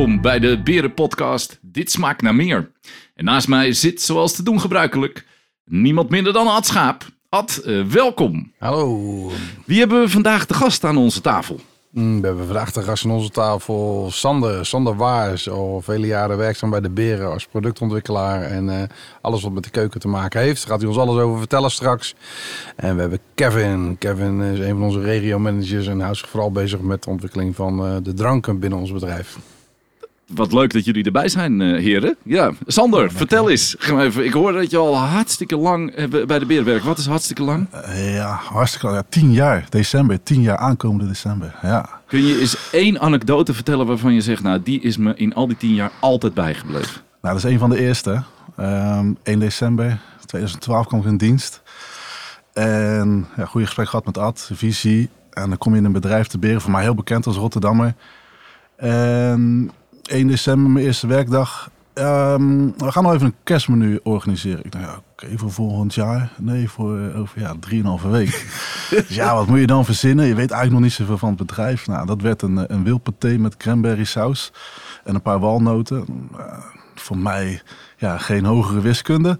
welkom bij de Berenpodcast Dit smaakt naar meer. En naast mij zit, zoals te doen gebruikelijk, niemand minder dan Ad Schaap. Ad, eh, welkom. Hallo. Wie hebben we vandaag de gast aan onze tafel? Mm, we hebben vandaag de gast aan onze tafel Sander. Sander Waars, al vele jaren werkzaam bij de Beren als productontwikkelaar. En eh, alles wat met de keuken te maken heeft. Daar gaat hij ons alles over vertellen straks. En we hebben Kevin. Kevin is een van onze regio-managers en houdt zich vooral bezig met de ontwikkeling van eh, de dranken binnen ons bedrijf. Wat leuk dat jullie erbij zijn, eh, heren. Ja, Sander, vertel eens. Even. Ik hoor dat je al hartstikke lang eh, bij de Beren werkt. Wat is hartstikke lang? Eh, ja, hartstikke lang. Ja, tien jaar, december. Tien jaar aankomende december. Ja. Kun je eens één anekdote vertellen waarvan je zegt, nou, die is me in al die tien jaar altijd bijgebleven? Nou, dat is een van de eerste. Ehm 1 december 2012 kwam ik in dienst. En ja, goede gesprek gehad met Ad, visie. En dan kom je in een bedrijf te beren, voor mij heel bekend als Rotterdammer. En 1 december, mijn eerste werkdag. Ehm, we gaan nog even een kerstmenu organiseren. Ik dacht, ja, oké, voor volgend jaar? Nee, voor eh, over ja, drieënhalve week. dus ja, wat moet je dan verzinnen? Je weet eigenlijk nog niet zoveel van het bedrijf. Nou, dat werd een, eh, een wildpaté met cranberry saus en een paar walnoten. Eh, voor mij ja, geen hogere wiskunde.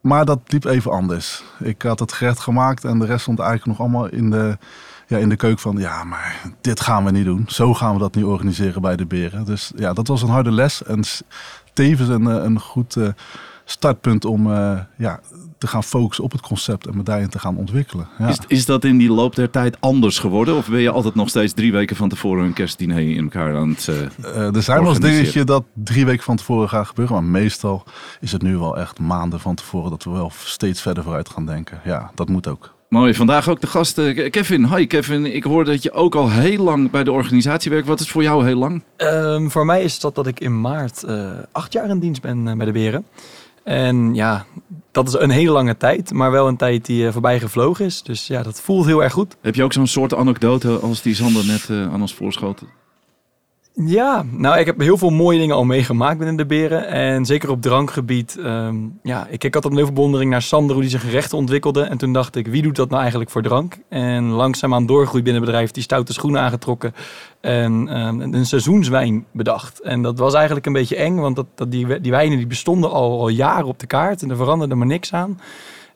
Maar dat liep even anders. Ik had het gerecht gemaakt en de rest stond eigenlijk nog allemaal in de, ja, in de keuken van... ja, maar dit gaan we niet doen. Zo gaan we dat niet organiseren bij de beren. Dus ja, dat was een harde les. En tevens een, eh, een goed eh, startpunt om eh, ja, te gaan focussen op het concept... en me daarin te gaan ontwikkelen. Ja. Is, is dat in die loop der tijd anders geworden? Of ben je altijd nog steeds drie weken van tevoren een kerstdiner in elkaar aan het... Eh, er zijn wel eens dingetje dat drie weken van tevoren gaat gebeuren. Maar meestal is het nu wel echt maanden van tevoren... dat we wel steeds verder vooruit gaan denken. Ja, dat moet ook. Mooi, vandaag ook de gast eh, Kevin. Hi Kevin, ik hoor dat je ook al heel lang bij de organisatie werkt. Wat is voor jou heel lang? Ehm, voor mij is dat dat ik in maart eh, acht jaar in dienst ben eh, bij de Beren. En ja, dat is een hele lange tijd, maar wel een tijd die eh, voorbij gevlogen is. Dus ja, dat voelt heel erg goed. Heb je ook zo'n soort anekdote als die Sander net eh, aan ons voorschoten? Ja, nou, ik heb heel veel mooie dingen al meegemaakt binnen de Beren. En zeker op drankgebied. ehm, ja, ik keek altijd met heel naar Sander, hoe die zijn gerechten ontwikkelde. En toen dacht ik, wie doet dat nou eigenlijk voor drank? En langzaamaan doorgroeid binnen bedrijf, die stoute schoenen aangetrokken. En ehm, een seizoenswijn bedacht. En dat was eigenlijk een beetje eng, want dat, dat die, die wijnen die bestonden al, al jaren op de kaart. En er veranderde maar niks aan.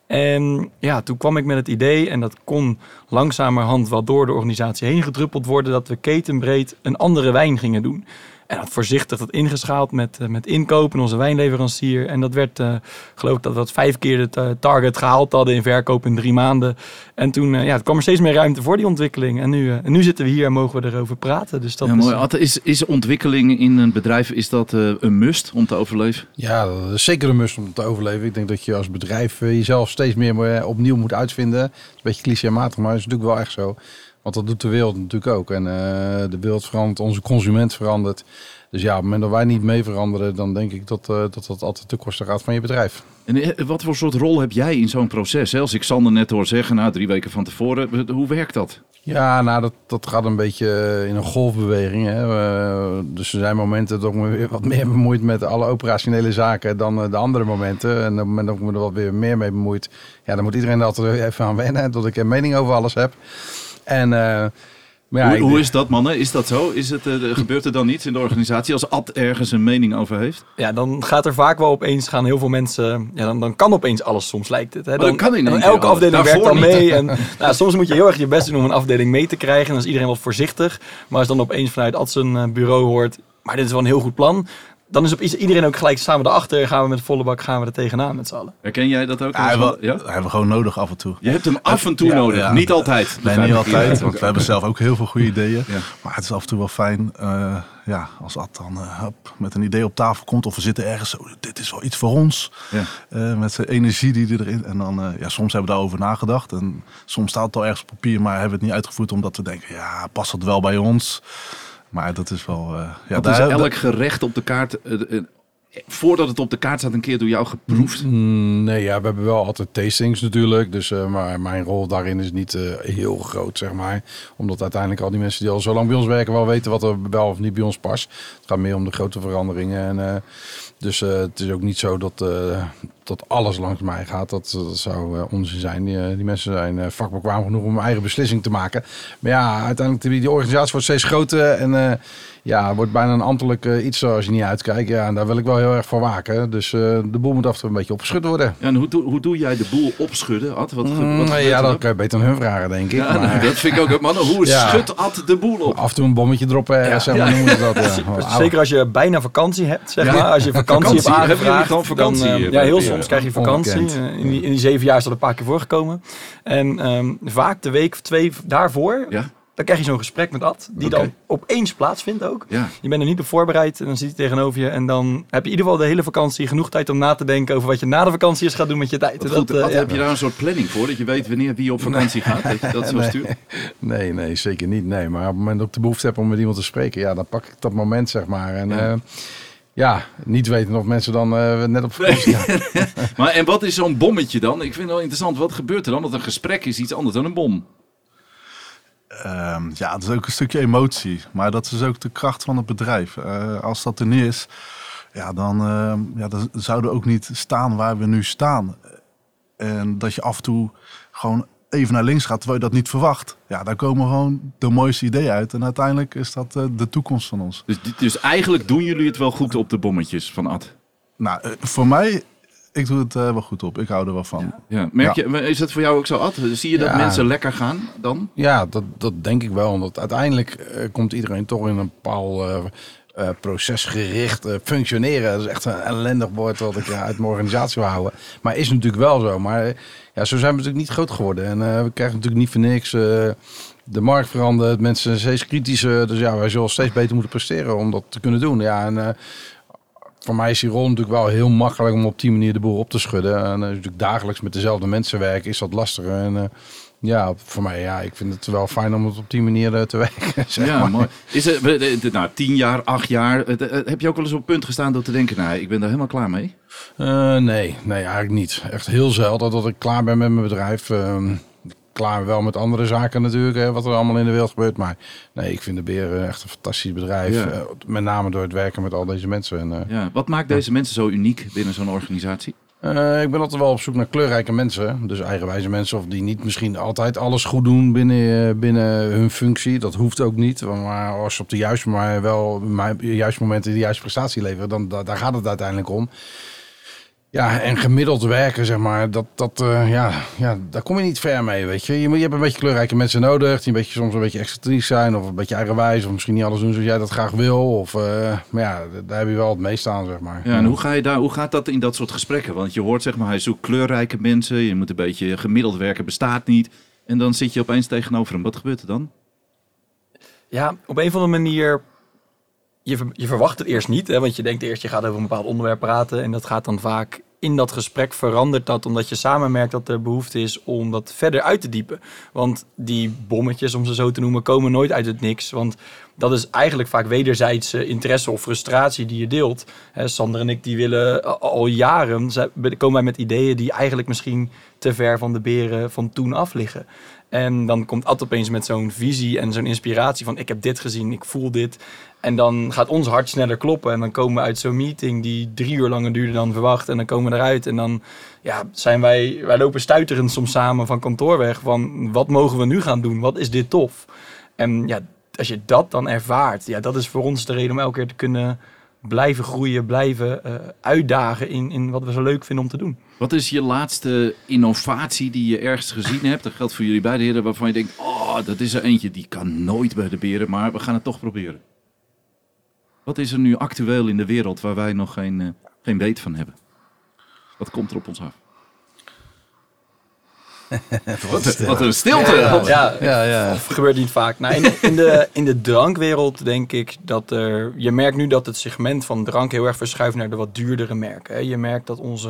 En ja, toen kwam ik met het idee, en dat kon langzamerhand wel door de organisatie heen gedruppeld worden, dat we ketenbreed een andere wijn gingen doen. En dat voorzichtig dat ingeschaald met, eh, met inkoop en onze wijnleverancier. En dat werd, eh, geloof ik, dat we dat vijf keer het eh, target gehaald hadden in verkoop in drie maanden. En toen eh, ja, het kwam er steeds meer ruimte voor die ontwikkeling. En nu, eh, en nu zitten we hier en mogen we erover praten. Dus dat ja, is, mooi. Is, is ontwikkeling in een bedrijf is dat eh, een must om te overleven? Ja, dat is zeker een must om te overleven. Ik denk dat je als bedrijf jezelf steeds meer opnieuw moet uitvinden. Dat is een beetje clichématig, maar dat is natuurlijk wel echt zo. Want dat doet de wereld natuurlijk ook. En eh, de wereld verandert, onze consument verandert. Dus ja, op het moment dat wij niet mee veranderen, dan denk ik dat eh, dat, dat altijd ten koste gaat van je bedrijf. En eh, wat voor soort rol heb jij in zo'n proces? hè? Als ik Sander net hoor zeggen, nou drie weken van tevoren, hoe werkt dat? Ja, nou, dat, dat gaat een beetje in een golfbeweging. Hè. Dus er zijn momenten dat ik me weer wat meer bemoeid met alle operationele zaken dan de andere momenten. En op het moment dat ik me er wat weer meer mee bemoeit, ja, dan moet iedereen er altijd even aan wennen, dat ik een mening over alles heb. En, eh, maar ja, hoe, ik hoe denk- is dat mannen? Is dat zo? Is het, eh, gebeurt er dan niets in de organisatie als Ad ergens een mening over heeft? ja, dan gaat er vaak wel opeens gaan heel veel mensen. Ja, dan, dan kan opeens alles soms lijkt het. Hè. Oh, dan kan dan elke afdeling werkt dan niet. mee. En, nou, soms moet je heel erg je best doen om een afdeling mee te krijgen. En dan is iedereen wat voorzichtig. Maar als dan opeens vanuit Ad zijn eh, bureau hoort. Maar dit is wel een heel goed plan. Dan is op iedereen ook gelijk samen erachter. Gaan we met volle bak gaan we er tegenaan met z'n allen. Herken jij dat ook? Ja, hebben we gewoon nodig af en toe. Je hebt hem af en toe Ja, nodig, ja. niet altijd. Nee, niet altijd, want we hebben zelf ook heel veel goede ideeën. Ja. Maar het is af en toe wel fijn eh, ja, als Ad dan eh, hop, met een idee op tafel komt. Of we zitten ergens zo, dit is wel iets voor ons. Ja. Eh, met zijn energie die erin... En dan, eh, ja, soms hebben we daarover nagedacht. En soms staat het al ergens op papier, maar hebben we het niet uitgevoerd. Omdat we denken, ja, past dat wel bij ons? Maar dat is wel... eh ja, is elk gerecht op de kaart, eh, eh, voordat het op de kaart staat, een keer door jou geproefd? Mm, Nee, ja, we hebben wel altijd tastings natuurlijk. Dus, eh, maar mijn rol daarin is niet eh, heel groot, zeg maar. Omdat uiteindelijk al die mensen die al zo lang bij ons werken... wel weten wat er wel of niet bij ons past. Het gaat meer om de grote veranderingen. En, eh, Dus eh, het is ook niet zo dat, eh, dat alles langs mij gaat. Dat, dat zou eh, onzin zijn. Die, eh, die mensen zijn eh, vakbekwaam genoeg om een eigen beslissing te maken. Maar ja, uiteindelijk die, die organisatie wordt steeds groter. En eh, ja, wordt bijna een ambtelijk iets als je niet uitkijkt. Ja, en daar wil ik wel heel erg voor waken. Dus eh, de boel moet af en toe een beetje opgeschud worden. Ja, en hoe, doe- hoe doe jij de boel opschudden, Ad? Wat, Mm, ja, dat dan? kan je beter aan hun vragen, denk ik. Ja, nou, maar dat vind ik ook. Mannen, hoe Ja. schudt Ad de boel op? af en toe een bommetje droppen, ergens, zeg maar, Ja. noemen ze dat. Ja. Zeker als je bijna vakantie hebt, zeg Ja. maar. Als je vakantie, Vakantie, hebt jullie aangevraagd. gewoon vakantie dan, ja, heel soms krijg je vakantie. Eh, in, die, in die zeven jaar is dat een paar keer voorgekomen. En ehm, vaak de week of twee daarvoor, Ja, dan krijg je zo'n gesprek met Ad. Die dan opeens plaatsvindt ook. ja. Je bent er niet op voorbereid en dan zit hij tegenover je. En dan heb je in ieder geval de hele vakantie genoeg tijd om na te denken over wat je na de vakantie eens gaat doen met je tijd. Wat Dat, goed, eh, Ad, ja. heb je daar een soort planning voor? Dat je weet wanneer wie op vakantie gaat? Dat je dat zo Nee. stuurt? Nee, nee, zeker niet. Nee, maar op het moment dat ik de behoefte heb om met iemand te spreken, ja, dan pak ik dat moment, zeg maar. En Ja. ja, ja niet weten of mensen dan eh, net op vakantie gaan. Maar en wat is zo'n bommetje dan? Ik vind het wel interessant. Wat gebeurt er dan? Want een gesprek is iets anders dan een bom. Ehm, ja, het is ook een stukje emotie. Maar dat is ook de kracht van het bedrijf. Eh, als dat er niet is, ja, dan, ehm, ja, dan zouden we ook niet staan waar we nu staan. En dat je af en toe gewoon even naar links gaat terwijl je dat niet verwacht. Ja, daar komen gewoon de mooiste ideeën uit. En uiteindelijk is dat eh, de toekomst van ons. Dus, dit- dus eigenlijk doen jullie het wel goed op de bommetjes van Ad. Nou, eh, voor mij, ik doe het eh, wel goed op. Ik hou er wel van. Ja. Merk je, is dat voor jou ook zo, Ad? Zie je dat Ja. mensen lekker gaan dan? Ja, dat, dat denk ik wel. Want uiteindelijk eh, komt iedereen toch in een bepaald eh, eh, procesgericht eh, functioneren. Dat is echt een ellendig woord wat ik uit mijn organisatie wil houden. Maar is natuurlijk wel zo. Maar eh, ja, zo zijn we natuurlijk niet groot geworden. En eh, we krijgen natuurlijk niet voor niks. eh, de markt verandert, mensen zijn steeds kritischer. Dus ja, wij zullen steeds beter moeten presteren om dat te kunnen doen. Ja, en eh, voor mij is die rol natuurlijk wel heel makkelijk om op die manier de boel op te schudden. En natuurlijk dagelijks met dezelfde mensen werken is dat lastiger. En ja, voor mij, ja, ik vind het wel fijn om het op die manier eh, te werken. zeg Ja, maar. mooi. Is het, nou, tien jaar, acht jaar. Het- Heb je ook wel eens op het punt gestaan door te denken, nou, ik ben daar helemaal klaar mee? Eh, nee, nee, eigenlijk niet. Echt heel zelden dat ik klaar ben met mijn bedrijf. Ehm, klaar wel met andere zaken natuurlijk, hè, wat er allemaal in de wereld gebeurt. Maar nee, ik vind de Beer eh, echt een fantastisch bedrijf. Ja. Eh, met name door het werken met al deze mensen. En, eh, Ja. Wat maakt deze mensen zo uniek binnen zo'n organisatie? Eh, ik ben altijd wel op zoek naar kleurrijke mensen. Dus eigenwijze mensen of die niet misschien altijd alles goed doen binnen, eh, binnen hun functie. Dat hoeft ook niet. Maar als ze op de juiste, maar wel de juiste momenten de juiste prestatie leveren, dan da- daar gaat het uiteindelijk om. Ja, en gemiddeld werken, zeg maar, dat, dat, eh, ja, ja, daar kom je niet ver mee, weet je. Je, moet, je hebt een beetje kleurrijke mensen nodig, die een beetje, soms een beetje excentriek zijn, of een beetje eigenwijs, of misschien niet alles doen zoals jij dat graag wil. Of, eh, maar ja, daar heb je wel het meest aan, zeg maar. Ja, en hoe, ga je daar, hoe gaat dat in dat soort gesprekken? Want je hoort, zeg maar, hij zoekt kleurrijke mensen. Je moet een beetje gemiddeld werken, bestaat niet. En dan zit je opeens tegenover hem. Wat gebeurt er dan? Ja, op een of andere manier. Je, je verwacht het eerst niet, hè, want je denkt eerst je gaat over een bepaald onderwerp praten. En dat gaat dan vaak in dat gesprek verandert dat, omdat je samen merkt dat er behoefte is om dat verder uit te diepen. Want die bommetjes, om ze zo te noemen, komen nooit uit het niks. Want dat is eigenlijk vaak wederzijdse interesse of frustratie die je deelt. Hè, Sander en ik die willen al- al jaren, komen wij met ideeën die eigenlijk misschien te ver van de beren van toen af liggen. En dan komt Ad opeens met zo'n visie en zo'n inspiratie van ik heb dit gezien, ik voel dit. En dan gaat ons hart sneller kloppen en dan komen we uit zo'n meeting die drie uur langer duurde dan verwacht. En dan komen we eruit en dan ja, zijn wij, wij lopen stuiterend soms samen van kantoor weg van wat mogen we nu gaan doen, wat is dit tof. En ja, als je dat dan ervaart, ja, dat is voor ons de reden om elke keer te kunnen blijven groeien, blijven eh, uitdagen in, in wat we zo leuk vinden om te doen. Wat is je laatste innovatie die je ergens gezien hebt? Dat geldt voor jullie beide heren, waarvan je denkt, oh, dat is er eentje die kan nooit bij de beren, maar we gaan het toch proberen. Wat is er nu actueel in de wereld waar wij nog geen, eh, geen weet van hebben? Wat komt er op ons af? Wat, wat een stilte! Ja, Ja, ja. Of gebeurt niet vaak. Nou, in, in, de, in de drankwereld denk ik dat er... Je merkt nu dat het segment van drank heel erg verschuift naar de wat duurdere merken. hè. Je merkt dat onze...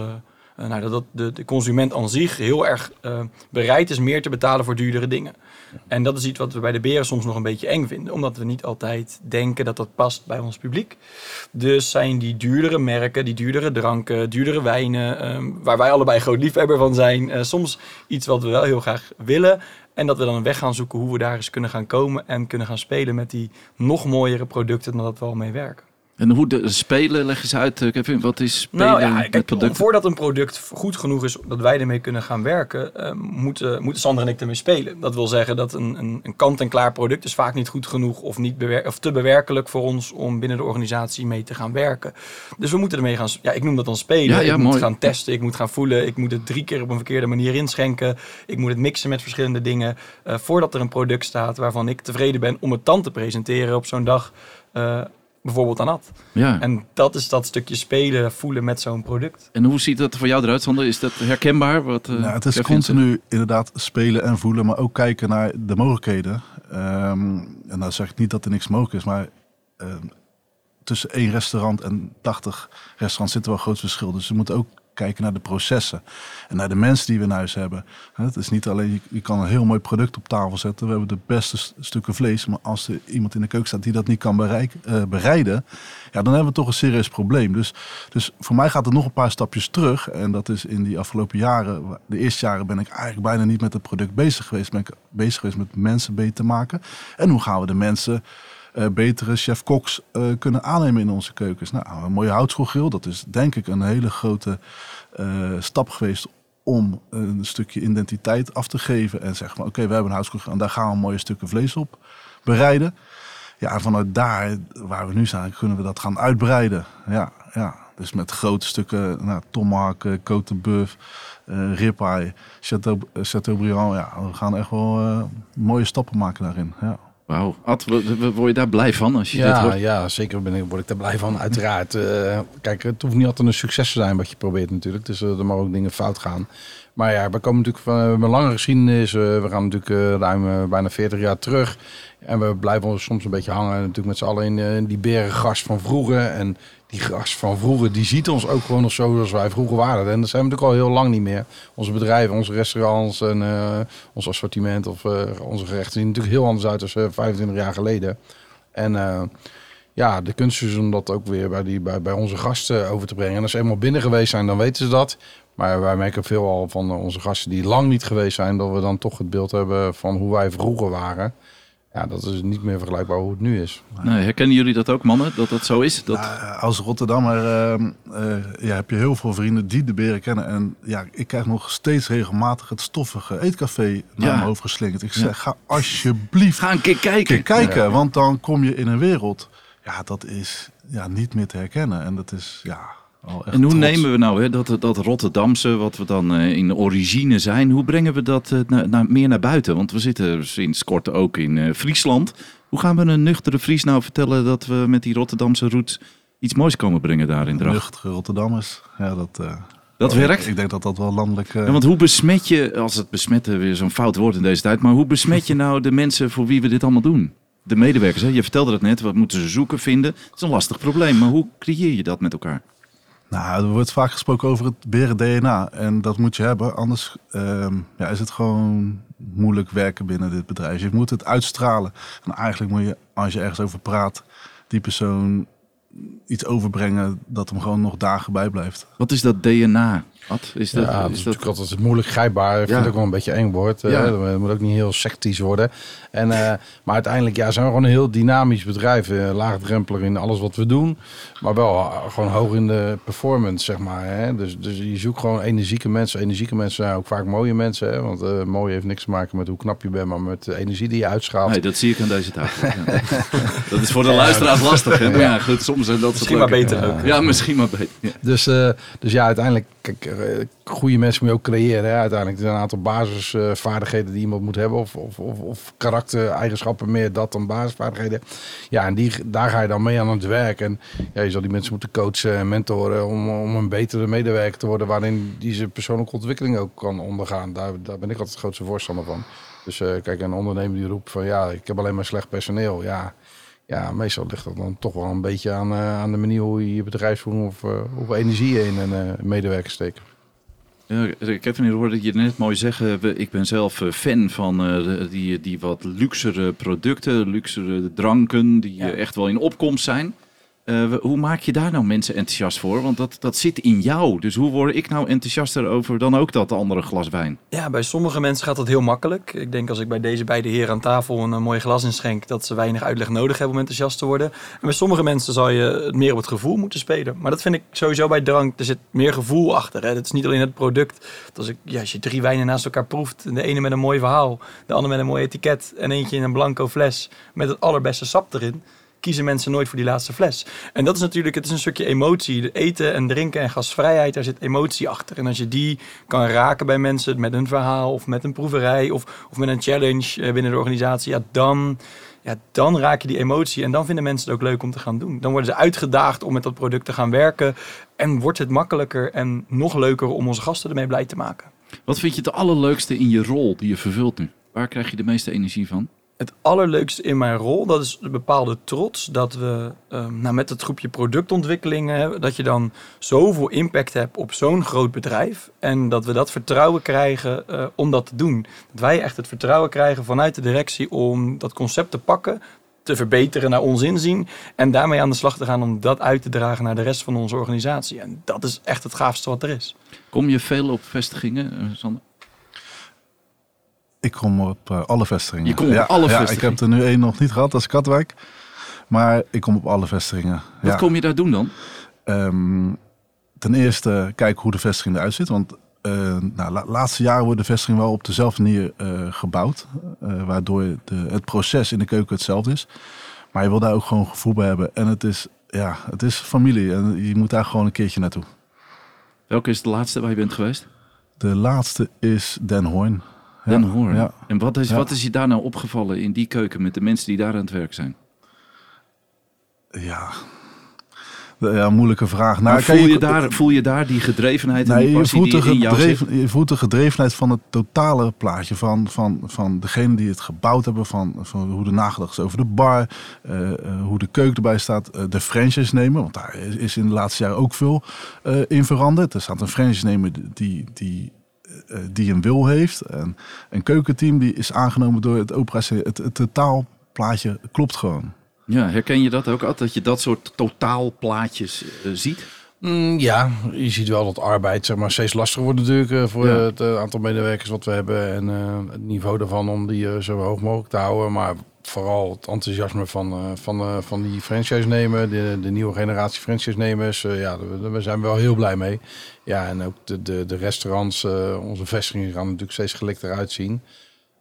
eh, nou, dat- dat de, consument aan zich heel erg eh, bereid is meer te betalen voor duurdere dingen. En dat is iets wat we bij de beren soms nog een beetje eng vinden. Omdat we niet altijd denken dat dat past bij ons publiek. Dus zijn die duurdere merken, die duurdere dranken, duurdere wijnen... ehm, waar wij allebei groot liefhebber van zijn... eh, soms iets wat we wel heel graag willen... En dat we dan een weg gaan zoeken hoe we daar eens kunnen gaan komen en kunnen gaan spelen met die nog mooiere producten dan dat we al mee werken. En hoe de spelen, leg eens uit, eh, Kevin. Wat is spelen Nou ja, met kijk, producten? voordat een product goed genoeg is dat wij ermee kunnen gaan werken, eh, moeten, moeten Sander en ik ermee spelen. Dat wil zeggen dat een, een, een kant-en-klaar product is vaak niet goed genoeg of, niet of te bewerkelijk voor ons om binnen de organisatie mee te gaan werken. Dus we moeten ermee gaan, ja, ik noem dat dan spelen. Ja, ja, ik moet gaan testen, ik moet gaan voelen, ik moet het drie keer op een verkeerde manier inschenken. Ik moet het mixen met verschillende dingen eh, voordat er een product staat waarvan ik tevreden ben om het dan te presenteren op zo'n dag. Bijvoorbeeld aan Ad. Ja. En dat is dat stukje spelen, voelen met zo'n product. En hoe ziet dat voor jou eruit, Sander? Is dat herkenbaar? Wat, eh, Nou, het is continu inderdaad spelen en voelen, maar ook kijken naar de mogelijkheden. Ehm, en dan zeg ik niet dat er niks mogelijk is, maar ehm, tussen één restaurant en 80 restaurants zit er wel een groot verschil. Dus we moeten ook kijken naar de processen en naar de mensen die we in huis hebben. Het is niet alleen, je, kan een heel mooi product op tafel zetten. We hebben de beste st- stukken vlees, maar als er iemand in de keuken staat die dat niet kan bereiken, eh, bereiden, ja, dan hebben we toch een serieus probleem. Dus, dus voor mij gaat het nog een paar stapjes terug. En dat is in die afgelopen jaren, de eerste jaren ben ik eigenlijk bijna niet met het product bezig geweest. Ben ik bezig geweest met mensen beter te maken. En hoe gaan we de mensen eh, betere chef-koks eh, kunnen aannemen in onze keukens. Nou, een mooie houtskoolgrill, dat is denk ik een hele grote eh, stap geweest om een stukje identiteit af te geven. En zeggen van oké, we hebben een houtskoolgrill en daar gaan we mooie stukken vlees op bereiden. Ja, vanuit daar, waar we nu zijn, kunnen we dat gaan uitbreiden. Ja, ja. Dus met grote stukken, nou, tomahawk, côte de boeuf, eh ribeye, Chateau, Chateaubriand. Ja, we gaan echt wel mooie stappen maken daarin. Ja. Wauw. Ad, wo- wo- word je daar blij van als je dit Ja, hoort? ja, zeker ben ik, word ik daar blij van. Uiteraard. eh, kijk, het hoeft niet altijd een succes te zijn wat je probeert natuurlijk. Dus eh, er mogen ook dingen fout gaan. Maar ja, we komen natuurlijk van een lange geschiedenis. we gaan natuurlijk eh, ruim eh, bijna 40 jaar terug. En we blijven ons soms een beetje hangen natuurlijk met z'n allen in, eh, die berengas van vroeger. En die gas van vroeger, die ziet ons ook gewoon nog zo zoals wij vroeger waren. En dat zijn we natuurlijk al heel lang niet meer. Onze bedrijven, onze restaurants en ons assortiment of onze gerechten zien natuurlijk heel anders uit dan 25 jaar geleden. En ja, de kunst is om dat ook weer bij, die, bij, bij onze gasten over te brengen. En als ze eenmaal binnen geweest zijn, dan weten ze dat. Maar wij merken veel al van onze gasten die lang niet geweest zijn, dat we dan toch het beeld hebben van hoe wij vroeger waren. Ja, dat is niet meer vergelijkbaar hoe het nu is. Nee, herkennen jullie dat ook, mannen? Dat dat zo is? Dat... Nou, eh, als Rotterdammer ehm, eh, ja, heb je heel veel vrienden die de beren kennen. En ja, ik krijg nog steeds regelmatig het stoffige eetcafé naar Ja. mijn hoofd geslingerd. Ik Ja. zeg, ga alsjeblieft Ga een keer kijken. Kijk, kijken, want dan kom je in een wereld. Ja, dat is ja, niet meer te herkennen. En dat is ja, En hoe trots. nemen we nou hè, dat, dat Rotterdamse, wat we dan eh, in de origine zijn, hoe brengen we dat eh, na- na- meer naar buiten? Want we zitten sinds kort ook in eh, Friesland. Hoe gaan we een nuchtere Fries nou vertellen dat we met die Rotterdamse roots iets moois komen brengen daar in Dracht? Nuchtere Rotterdammers. Ja, dat, eh, Dat werkt? Ik denk dat dat wel landelijk... eh, Ja, want hoe besmet je, als het besmetten weer zo'n fout woord in deze tijd, maar hoe besmet je nou de mensen voor wie we dit allemaal doen? De medewerkers, hè? je vertelde het net, wat moeten ze zoeken, vinden? Het is een lastig probleem, maar hoe creëer je dat met elkaar? Nou, er wordt vaak gesproken over het beren DNA. En dat moet je hebben. Anders ehm, ja, is het gewoon moeilijk werken binnen dit bedrijf. Je moet het uitstralen. En eigenlijk moet je, als je ergens over praat, die persoon iets overbrengen dat hem gewoon nog dagen bijblijft. Wat is dat DNA? Wat is dat? ja, dat is, is dat natuurlijk altijd moeilijk grijpbaar. Ik vind het ook wel een beetje eng woord. eh, Ja. Het moet ook niet heel sectisch worden. En, eh, maar uiteindelijk ja, zijn we gewoon een heel dynamisch bedrijf. eh, laagdrempelig in alles wat we doen. Maar wel gewoon hoog in de performance, zeg maar. Hè? Dus, dus je zoekt gewoon energieke mensen. Energieke mensen zijn ook vaak mooie mensen. Hè? Want eh, mooi heeft niks te maken met hoe knap je bent, maar met de energie die je uitstraalt. Nee, dat zie ik aan deze tafel. Ja. Dat is voor de luisteraars lastig. Hè? Maar ja, goed, soms zijn dat soort Misschien maar beter ook. Ja, misschien maar beter. Ja. Dus, eh, dus ja, uiteindelijk, kijk, goede mensen moet je ook creëren. Uiteindelijk er zijn een aantal basisvaardigheden die iemand moet hebben. Of, of, of, of karaktereigenschappen meer dat dan basisvaardigheden. Ja, en die, daar ga je dan mee aan het werk. En ja, je zal die mensen moeten coachen en mentoren om, om een betere medewerker te worden. Waarin die persoonlijke ontwikkeling ook kan ondergaan. Daar, daar ben ik altijd het grootste voorstander van. Dus eh, kijk, een ondernemer die roept van ja, ik heb alleen maar slecht personeel. Ja, ja, meestal ligt dat dan toch wel een beetje aan, eh, aan de manier hoe je je bedrijfsvoering of eh, hoeveel energie je in een eh, medewerker steekt. Kevin, ik hoorde je net mooi zeggen. we- Ik ben zelf eh, fan van eh, die, die wat luxere producten, luxere dranken, die Ja. echt wel in opkomst zijn. Eh, hoe maak je daar nou mensen enthousiast voor? Want dat, dat zit in jou. Dus hoe word ik nou enthousiaster over dan ook dat andere glas wijn? Ja, bij sommige mensen gaat dat heel makkelijk. Ik denk als ik bij deze beide heren aan tafel een, eh, mooi glas inschenk, dat ze weinig uitleg nodig hebben om enthousiast te worden. En bij sommige mensen zal je het meer op het gevoel moeten spelen. Maar dat vind ik sowieso bij drank. Er zit meer gevoel achter. Het is niet alleen het product. Dat ik, als je drie wijnen naast elkaar proeft, de ene met een mooi verhaal, de andere met een mooi etiket en eentje in een blanco fles met het allerbeste sap erin, kiezen mensen nooit voor die laatste fles. En dat is natuurlijk, het is een stukje emotie. Eten en drinken en gasvrijheid, daar zit emotie achter. En als je die kan raken bij mensen met een verhaal of met een proeverij of, of met een challenge eh, binnen de organisatie, ja, dan, ja, dan raak je die emotie en dan vinden mensen het ook leuk om te gaan doen. Dan worden ze uitgedaagd om met dat product te gaan werken en wordt het makkelijker en nog leuker om onze gasten ermee blij te maken. Wat vind je het allerleukste in je rol die je vervult nu? Waar krijg je de meeste energie van? Het allerleukste in mijn rol, dat is een bepaalde trots. Dat we ehm, nou, met het groepje productontwikkelingen, dat je dan zoveel impact hebt op zo'n groot bedrijf. En dat we dat vertrouwen krijgen eh, om dat te doen. Dat wij echt het vertrouwen krijgen vanuit de directie om dat concept te pakken, te verbeteren naar ons inzien. En daarmee aan de slag te gaan om dat uit te dragen naar de rest van onze organisatie. En dat is echt het gaafste wat er is. Kom je veel op vestigingen, eh, Sander? Ik kom op eh, alle vestigingen. Je komt op ja, alle ja? Ik heb er nu één nog niet gehad, dat is Katwijk. Maar ik kom op alle vestigingen. Wat ja. kom je daar doen dan? Ehm, ten eerste kijken hoe de vestiging eruit ziet. Want eh nou, la- laatste jaren wordt de vestiging wel op dezelfde manier eh, gebouwd. waardoor de, het proces in de keuken hetzelfde is. Maar je wil daar ook gewoon gevoel bij hebben. En het is, ja, het is familie. En je moet daar gewoon een keertje naartoe. Welke is de laatste waar je bent geweest? De laatste is Den Hoorn. Den Hoorn. Ja. En wat is, wat is je daar nou opgevallen in die keuken met de mensen die daar aan het werk zijn? Ja. Ja, moeilijke vraag. Nou, voel, je je- daar, voel je daar die gedrevenheid en Nee, die je voelt, de die in jou je voelt de gedrevenheid van het totale plaatje. Van, van, van degene die het gebouwd hebben. Van, van hoe de nagedacht is over de bar. eh, eh, hoe de keuken erbij staat. eh, de franchise nemen. Want daar is, in de laatste jaren ook veel in veranderd. Er staat een franchise nemer die, die, die een wil heeft. En een keukenteam die is aangenomen door het operatie. Het, het totaalplaatje klopt gewoon. Ja, herken je dat ook altijd? Dat je dat soort totaalplaatjes eh, ziet? Mm, ja, je ziet wel dat arbeid zeg maar, steeds lastiger wordt natuurlijk eh, voor Ja. het eh, aantal medewerkers wat we hebben. En eh, het niveau daarvan om die eh, zo hoog mogelijk te houden. Maar vooral het enthousiasme van, eh, van, eh, van die franchise-nemer, de, de nieuwe generatie franchise-nemers. eh, ja, daar, zijn we wel heel blij mee. Ja, en ook de, de, de restaurants, onze vestigingen gaan natuurlijk steeds gelikter uitzien.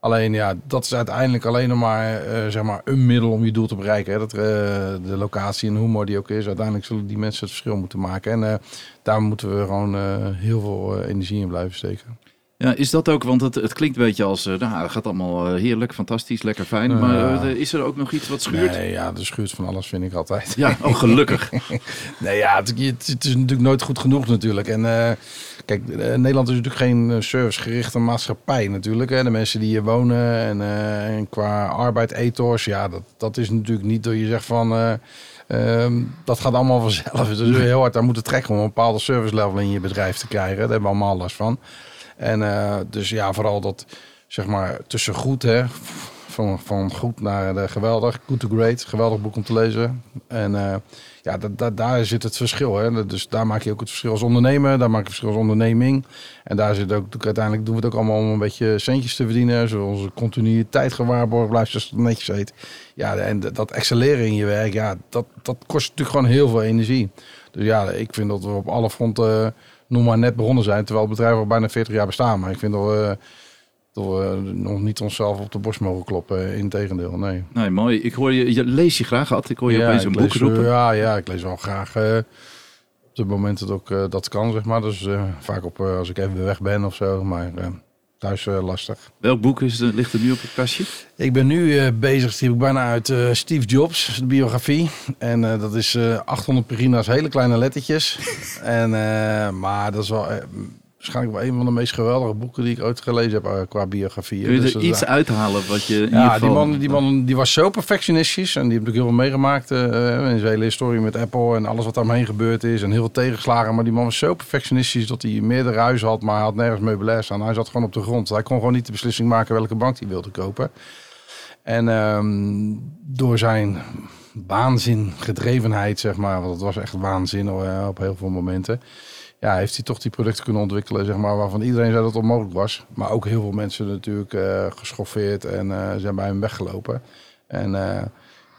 Alleen ja, dat is uiteindelijk alleen nog maar, zeg maar een middel om je doel te bereiken. Hè. Dat, de locatie en hoe mooi die ook is. Uiteindelijk zullen die mensen het verschil moeten maken. En daar moeten we gewoon heel veel energie in blijven steken. Ja, is dat ook? Want het, het klinkt een beetje als, eh, nou, het gaat allemaal eh, heerlijk, fantastisch, lekker fijn. Maar eh, is er ook nog iets wat schuurt? Nee, ja, de schuurt van alles vind ik altijd. Ja, oh gelukkig. Nee, ja, het, het- het is natuurlijk nooit goed genoeg natuurlijk. En kijk, Nederland is natuurlijk geen servicegerichte maatschappij natuurlijk. Hè. De mensen die hier wonen en, en qua arbeid, ethos, ja, dat, dat is natuurlijk niet door je zegt van... eh, ehm, dat gaat allemaal vanzelf. Dus heel hard aan moeten trekken om een bepaalde service level in je bedrijf te krijgen. Daar hebben we allemaal last van. En eh, dus ja, vooral dat, zeg maar, tussen goed, hè, van, van goed naar de geweldig, good to great, geweldig boek om te lezen. En eh, ja, da, da- daar zit het verschil. Hè. Dus daar maak je ook het verschil als ondernemer, daar maak je het verschil als onderneming. En daar zit ook, uiteindelijk doen we het ook allemaal om een beetje centjes te verdienen. Zoals onze continuïteit gewaarborgd blijft, zoals het netjes heet. Ja, en dat excelleren in je werk, ja, dat, dat kost natuurlijk gewoon heel veel energie. Dus ja, ik vind dat we op alle fronten eh, nog maar net begonnen zijn. Terwijl het bedrijf al bijna 40 jaar bestaan. Maar ik vind dat we, dat we nog niet onszelf op de borst mogen kloppen. Integendeel, nee. Nee, mooi. Ik hoor je, je lees je graag, Ad. Ik hoor je opeens ik een boek lees, roepen. eh, ja, ja, ik lees wel graag eh, op het moment dat ook eh, dat kan, zeg maar. Dus eh, vaak op eh, als ik even weg ben of zo. Maar eh, thuis eh, lastig. Welk boek is, er- ligt er nu op het kastje? Ik ben nu eh, bezig, die heb ik bijna uit eh, Steve Jobs, de biografie. En eh, dat is eh 800 pagina's, hele kleine lettertjes. en, eh, maar dat is wel waarschijnlijk wel een van de meest geweldige boeken die ik ooit gelezen heb eh, qua biografie. Kun je Dus er iets uithalen wat je ja, geval... die man, die man die was zo perfectionistisch. En die heeft natuurlijk heel veel meegemaakt. eh, in zijn hele historie met Apple en alles wat daaromheen gebeurd is. En heel veel tegenslagen. Maar die man was zo perfectionistisch dat hij meerdere huizen had. Maar hij had nergens meubilair staan. Hij zat gewoon op de grond. Hij kon gewoon niet de beslissing maken welke bank hij wilde kopen. En ehm, door zijn waanzin, gedrevenheid, zeg maar. Want het was echt waanzin op heel veel momenten. Ja, heeft hij toch die producten kunnen ontwikkelen, zeg maar, waarvan iedereen zei dat het onmogelijk was. Maar ook heel veel mensen natuurlijk eh, geschoffeerd en eh, zijn bij hem weggelopen. En eh,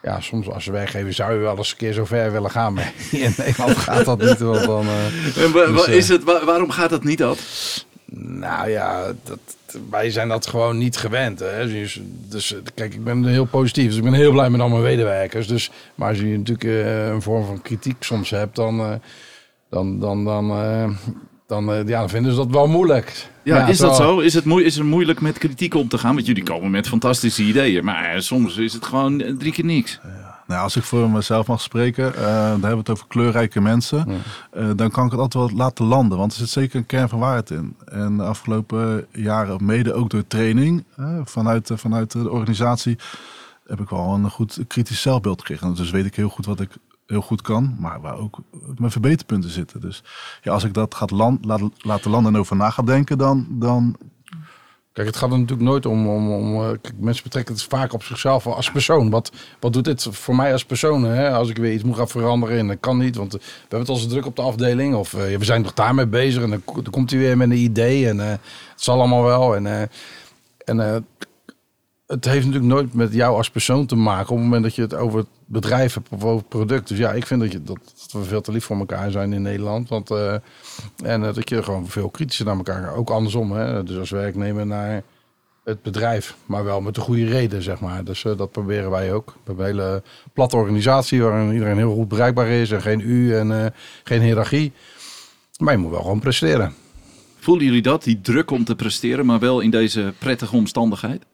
ja, soms als werkgever zou je wel eens een keer zo ver willen gaan. Maar in Nederland gaat dat niet. Want dan, En wa- Dus, is het, wa- waarom gaat dat niet dat? Nou ja, dat, wij zijn dat gewoon niet gewend. Hè? Dus, dus kijk, ik ben heel positief. Dus ik ben heel blij met al mijn medewerkers. Dus, maar als je natuurlijk een vorm van kritiek soms hebt, dan, dan, dan, dan, eh, dan, eh, ja, dan vinden ze dat wel moeilijk. Ja, is dat zo? Is het, moe- is het moeilijk met kritiek om te gaan? Want jullie komen met fantastische ideeën. Maar eh, soms is het gewoon drie keer niks. Nou, als ik voor mezelf mag spreken, eh, dan hebben we het over kleurrijke mensen. Eh, dan kan ik het altijd wel laten landen, want er zit zeker een kern van waarheid in. En de afgelopen jaren, mede ook door training vanuit, vanuit de organisatie, heb ik wel een goed kritisch zelfbeeld gekregen. Dus weet ik heel goed wat ik heel goed kan, maar waar ook mijn verbeterpunten zitten. Dus ja, als ik dat gaat land, laat, laten landen en over na ga denken, dan, dan Kijk, het gaat er natuurlijk nooit om. om, om eh, kijk, mensen betrekken het vaak op zichzelf als persoon. Wat, wat doet dit voor mij als persoon? Hè? Als ik weer iets moet gaan veranderen en dat kan niet. Want we hebben het al zo druk op de afdeling. Of eh, we zijn toch daarmee bezig. En dan, dan komt hij weer met een idee. En eh, het zal allemaal wel. En, en het heeft natuurlijk nooit met jou als persoon te maken. Op het moment dat je het over het bedrijf of over product. Dus ja, ik vind dat, je, dat, we veel te lief voor elkaar zijn in Nederland. Want, eh, en eh, dat je gewoon veel kritischer naar elkaar gaat. Ook andersom. Hè? Dus als werknemer naar het bedrijf. Maar wel met de goede reden, zeg maar. Dus eh, dat proberen wij ook. We hebben een hele platte organisatie waarin iedereen heel goed bereikbaar is. En geen u en geen hiërarchie. Maar je moet wel gewoon presteren. Voelen jullie dat? Die druk om te presteren, maar wel in deze prettige omstandigheid?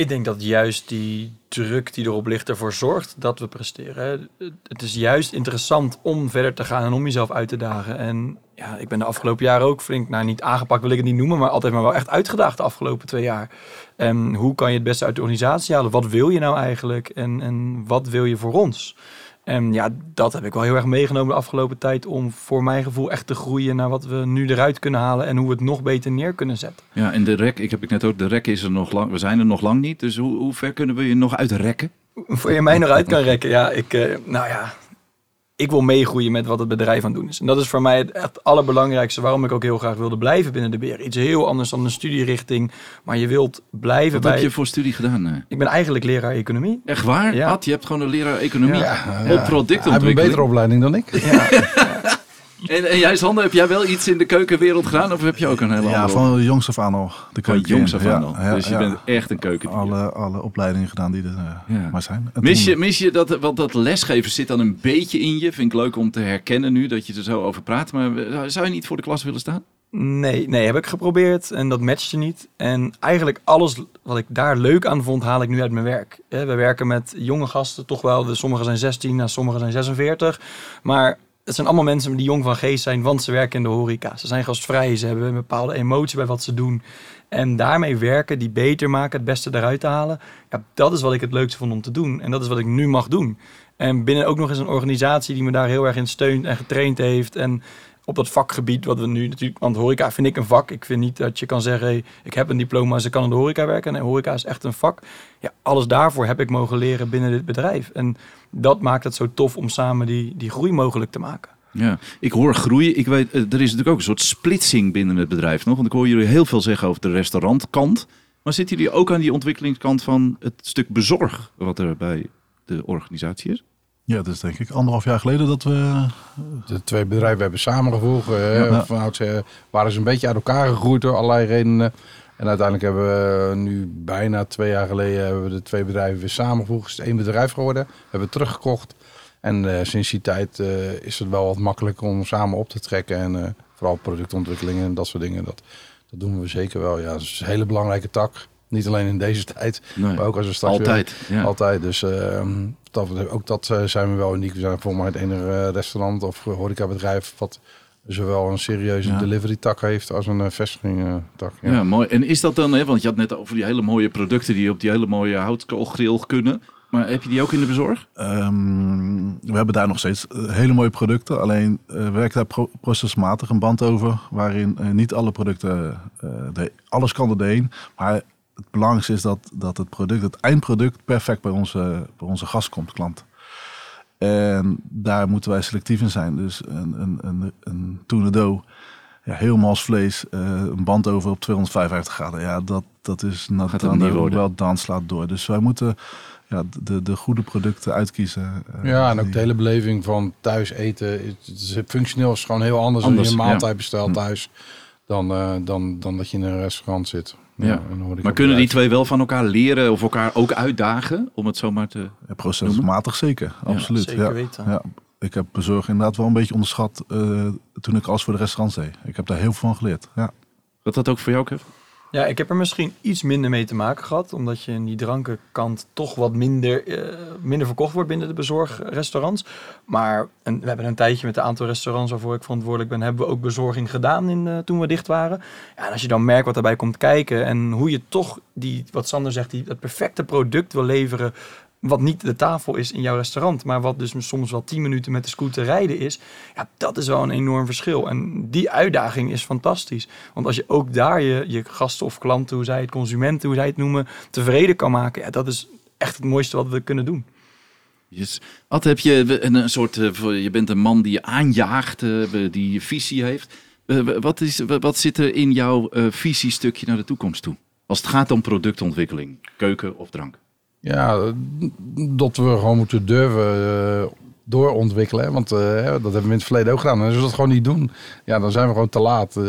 Ik denk dat juist die druk die erop ligt ervoor zorgt dat we presteren. Het is juist interessant om verder te gaan en om jezelf uit te dagen. En ja, ik ben de afgelopen jaren ook flink, nou niet aangepakt wil ik het niet noemen, maar altijd maar wel echt uitgedaagd de afgelopen twee jaar. En hoe kan je het beste uit de organisatie halen? Wat wil je nou eigenlijk? En, en wat wil je voor ons? En ja, dat heb ik wel heel erg meegenomen de afgelopen tijd om voor mijn gevoel echt te groeien naar wat we nu eruit kunnen halen en hoe we het nog beter neer kunnen zetten. Ja, en de rek, ik heb ik net ook, de rek is er nog lang, we zijn er nog lang niet. Dus hoe, hoe ver kunnen we je nog uitrekken? Voor je mij nog uit kan rekken. Ja, ik, eh, nou ja, ik wil meegroeien met wat het bedrijf aan het doen is. En dat is voor mij het echt allerbelangrijkste waarom ik ook heel graag wilde blijven binnen de beer. Iets heel anders dan een studierichting, maar je wilt blijven Wat bij... heb je voor studie gedaan? eh? Ik ben eigenlijk leraar economie. Echt waar? Ja. Ad, je hebt gewoon een leraar economie Ja. op Hij heeft een productontwikkeling. betere opleiding dan ik. En, en jij Sander, heb jij wel iets in de keukenwereld gedaan? Of heb je ook een hele ja, andere van jongs af aan al. De Van keuken jongs af aan Ja, al. ja, dus je ja. bent echt een keuken. alle, alle opleidingen gedaan die er eh, Ja. maar zijn. En Mis je, mis je dat, want dat lesgeven zit dan een beetje in je. Vind ik leuk om te herkennen nu dat je er zo over praat. Maar eh, zou je niet voor de klas willen staan? Nee, nee, heb ik geprobeerd en dat matchte niet. En eigenlijk alles wat ik daar leuk aan vond, haal ik nu uit mijn werk. Hè, We werken met jonge gasten, toch wel. De- Sommigen zijn 16, nou, sommigen zijn 46. Maar het zijn allemaal mensen die jong van geest zijn, want ze werken in de horeca. Ze zijn gastvrij, ze hebben een bepaalde emotie bij wat ze doen. En daarmee werken, die beter maken, het beste eruit te halen. Ja, dat is wat ik het leukste vond om te doen. En dat is wat ik nu mag doen. En binnen ook nog eens een organisatie die me daar heel erg in steunt en getraind heeft. En op dat vakgebied wat we nu natuurlijk... Want horeca vind ik een vak. Ik vind niet dat je kan zeggen... Hey, ik heb een diploma, ze kan in de horeca werken. Nee, horeca is echt een vak. Ja, alles daarvoor heb ik mogen leren binnen dit bedrijf. En dat maakt het zo tof om samen die, die groei mogelijk te maken. Ja, ik hoor groeien. Ik weet, eh, er is natuurlijk ook een soort splitsing binnen het bedrijf nog. Want ik hoor jullie heel veel zeggen over de restaurantkant. Maar zitten jullie ook aan die ontwikkelingskant van het stuk bezorg wat er bij de organisatie is? Ja, dat is denk ik anderhalf jaar geleden dat we... De twee bedrijven hebben samengevoegd. eh, Ja. Van oudsher waren ze een beetje uit elkaar gegroeid door allerlei redenen. En uiteindelijk hebben we nu bijna twee jaar geleden hebben we de twee bedrijven weer samengevoegd. Het is één bedrijf geworden. Hebben we het teruggekocht. En eh, sinds die tijd eh, is het wel wat makkelijker om samen op te trekken. En eh, vooral productontwikkelingen en dat soort dingen. Dat, dat doen we zeker wel. Ja, dat is een hele belangrijke tak. Niet alleen in deze tijd, Nee, maar ook als we straks weer- altijd. Ja. altijd. Dus ehm, dat, ook dat eh, zijn we wel uniek. We zijn volgens mij het enige eh, restaurant of horecabedrijf wat zowel een serieuze Ja. delivery tak heeft als een uh, vestiging tak. Ja. Ja. mooi. En is dat dan, hè, want je had net over die hele mooie producten die op die hele mooie houtkoolgrill kunnen. Maar heb je die ook in de bezorg? Ehm, we hebben daar nog steeds eh, hele mooie producten. Alleen eh, we werken daar pro- procesmatig een band over. Waarin eh, niet alle producten, eh, de, alles kan erheen. Maar het belangrijkste is dat, dat het product, het eindproduct, perfect bij onze, bij onze gast komt, klant. En daar moeten wij selectief in zijn. Dus een, een, een, een tornado, ja, heel mals vlees, eh, een band over op 255 graden. Ja, dat, dat is worden. wel dan slaat door. Dus wij moeten ja, de, de goede producten uitkiezen. eh, Ja, en ook die- de hele beleving van thuis eten. Het is, functioneel is gewoon heel anders, Anders, als je een ja. maaltijd bestelt Hm. thuis dan, eh, dan, dan dat je in een restaurant zit. Ja. Maar kunnen die twee wel van elkaar leren of elkaar ook uitdagen? Om het zomaar te... Ja, procesmatig zeker, absoluut. Zeker ja. weten. Ja, ik heb bezorg inderdaad wel een beetje onderschat eh, toen ik alles voor de restaurants deed. Ik heb daar heel veel van geleerd. Ja. Dat dat ook voor jou, Kev? Ja, ik heb er misschien iets minder mee te maken gehad. Omdat je in die drankenkant toch wat minder, eh, minder verkocht wordt binnen de bezorgrestaurants. Maar we hebben een tijdje met een aantal restaurants waarvoor ik verantwoordelijk ben, hebben we ook bezorging gedaan in, eh, toen we dicht waren. Ja, en als je dan merkt wat daarbij komt kijken en hoe je toch die, wat Sander zegt, die, het perfecte product wil leveren. Wat niet de tafel is in jouw restaurant, maar wat dus soms wel 10 minuten met de scooter rijden is. Ja, dat is wel een enorm verschil. En die uitdaging is fantastisch. Want als je ook daar je, je gasten of klanten, hoe zij het, consumenten, hoe zij het noemen, tevreden kan maken. Ja, dat is echt het mooiste wat we kunnen doen. Yes. Ad, heb je een, soort, eh, je bent een man die aanjaagt, eh, die visie heeft. Eh, wat, is, wat zit er in jouw visiestukje naar de toekomst toe? Als het gaat om productontwikkeling, keuken of drank. Ja, dat we gewoon moeten durven eh, doorontwikkelen. Want eh, dat hebben we in het verleden ook gedaan. En als we dat gewoon niet doen, ja, dan zijn we gewoon te laat. Eh,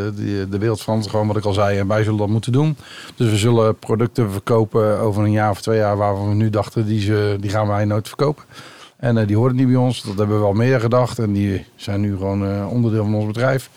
de wereld verandert gewoon, wat ik al zei. En wij zullen dat moeten doen. Dus we zullen producten verkopen over een jaar of twee jaar... waarvan we nu dachten, die, ze, die gaan wij nooit verkopen. En die horen niet bij ons. Dat hebben we wel meer gedacht. En die zijn nu gewoon onderdeel van ons bedrijf.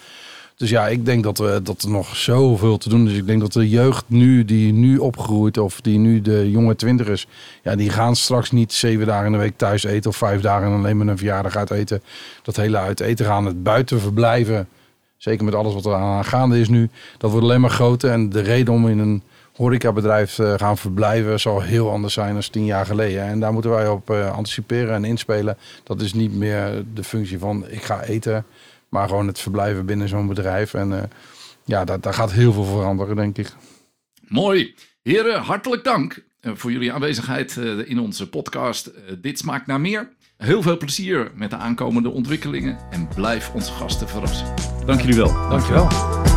Dus ja, ik denk dat, dat er nog zoveel te doen is. Ik denk dat de jeugd nu, die nu opgroeit, of die nu de jonge twintigers, ja, die gaan straks niet zeven dagen in de week thuis eten of vijf dagen en alleen maar een verjaardag uit eten. Dat hele uit eten gaan, het buiten verblijven, zeker met alles wat er aan gaande is nu, dat wordt alleen maar groter. En de reden om in een horecabedrijf te gaan verblijven zal heel anders zijn dan tien jaar geleden. En daar moeten wij op eh, anticiperen en inspelen. Dat is niet meer de functie van ik ga eten, maar gewoon het verblijven binnen zo'n bedrijf. En eh, ja, daar, daar gaat heel veel veranderen, denk ik. Mooi. Heren, hartelijk dank eh, voor jullie aanwezigheid eh, in onze podcast. Dit smaakt naar meer. Heel veel plezier met de aankomende ontwikkelingen en blijf onze gasten verrassen. Dank jullie wel. Dankjewel.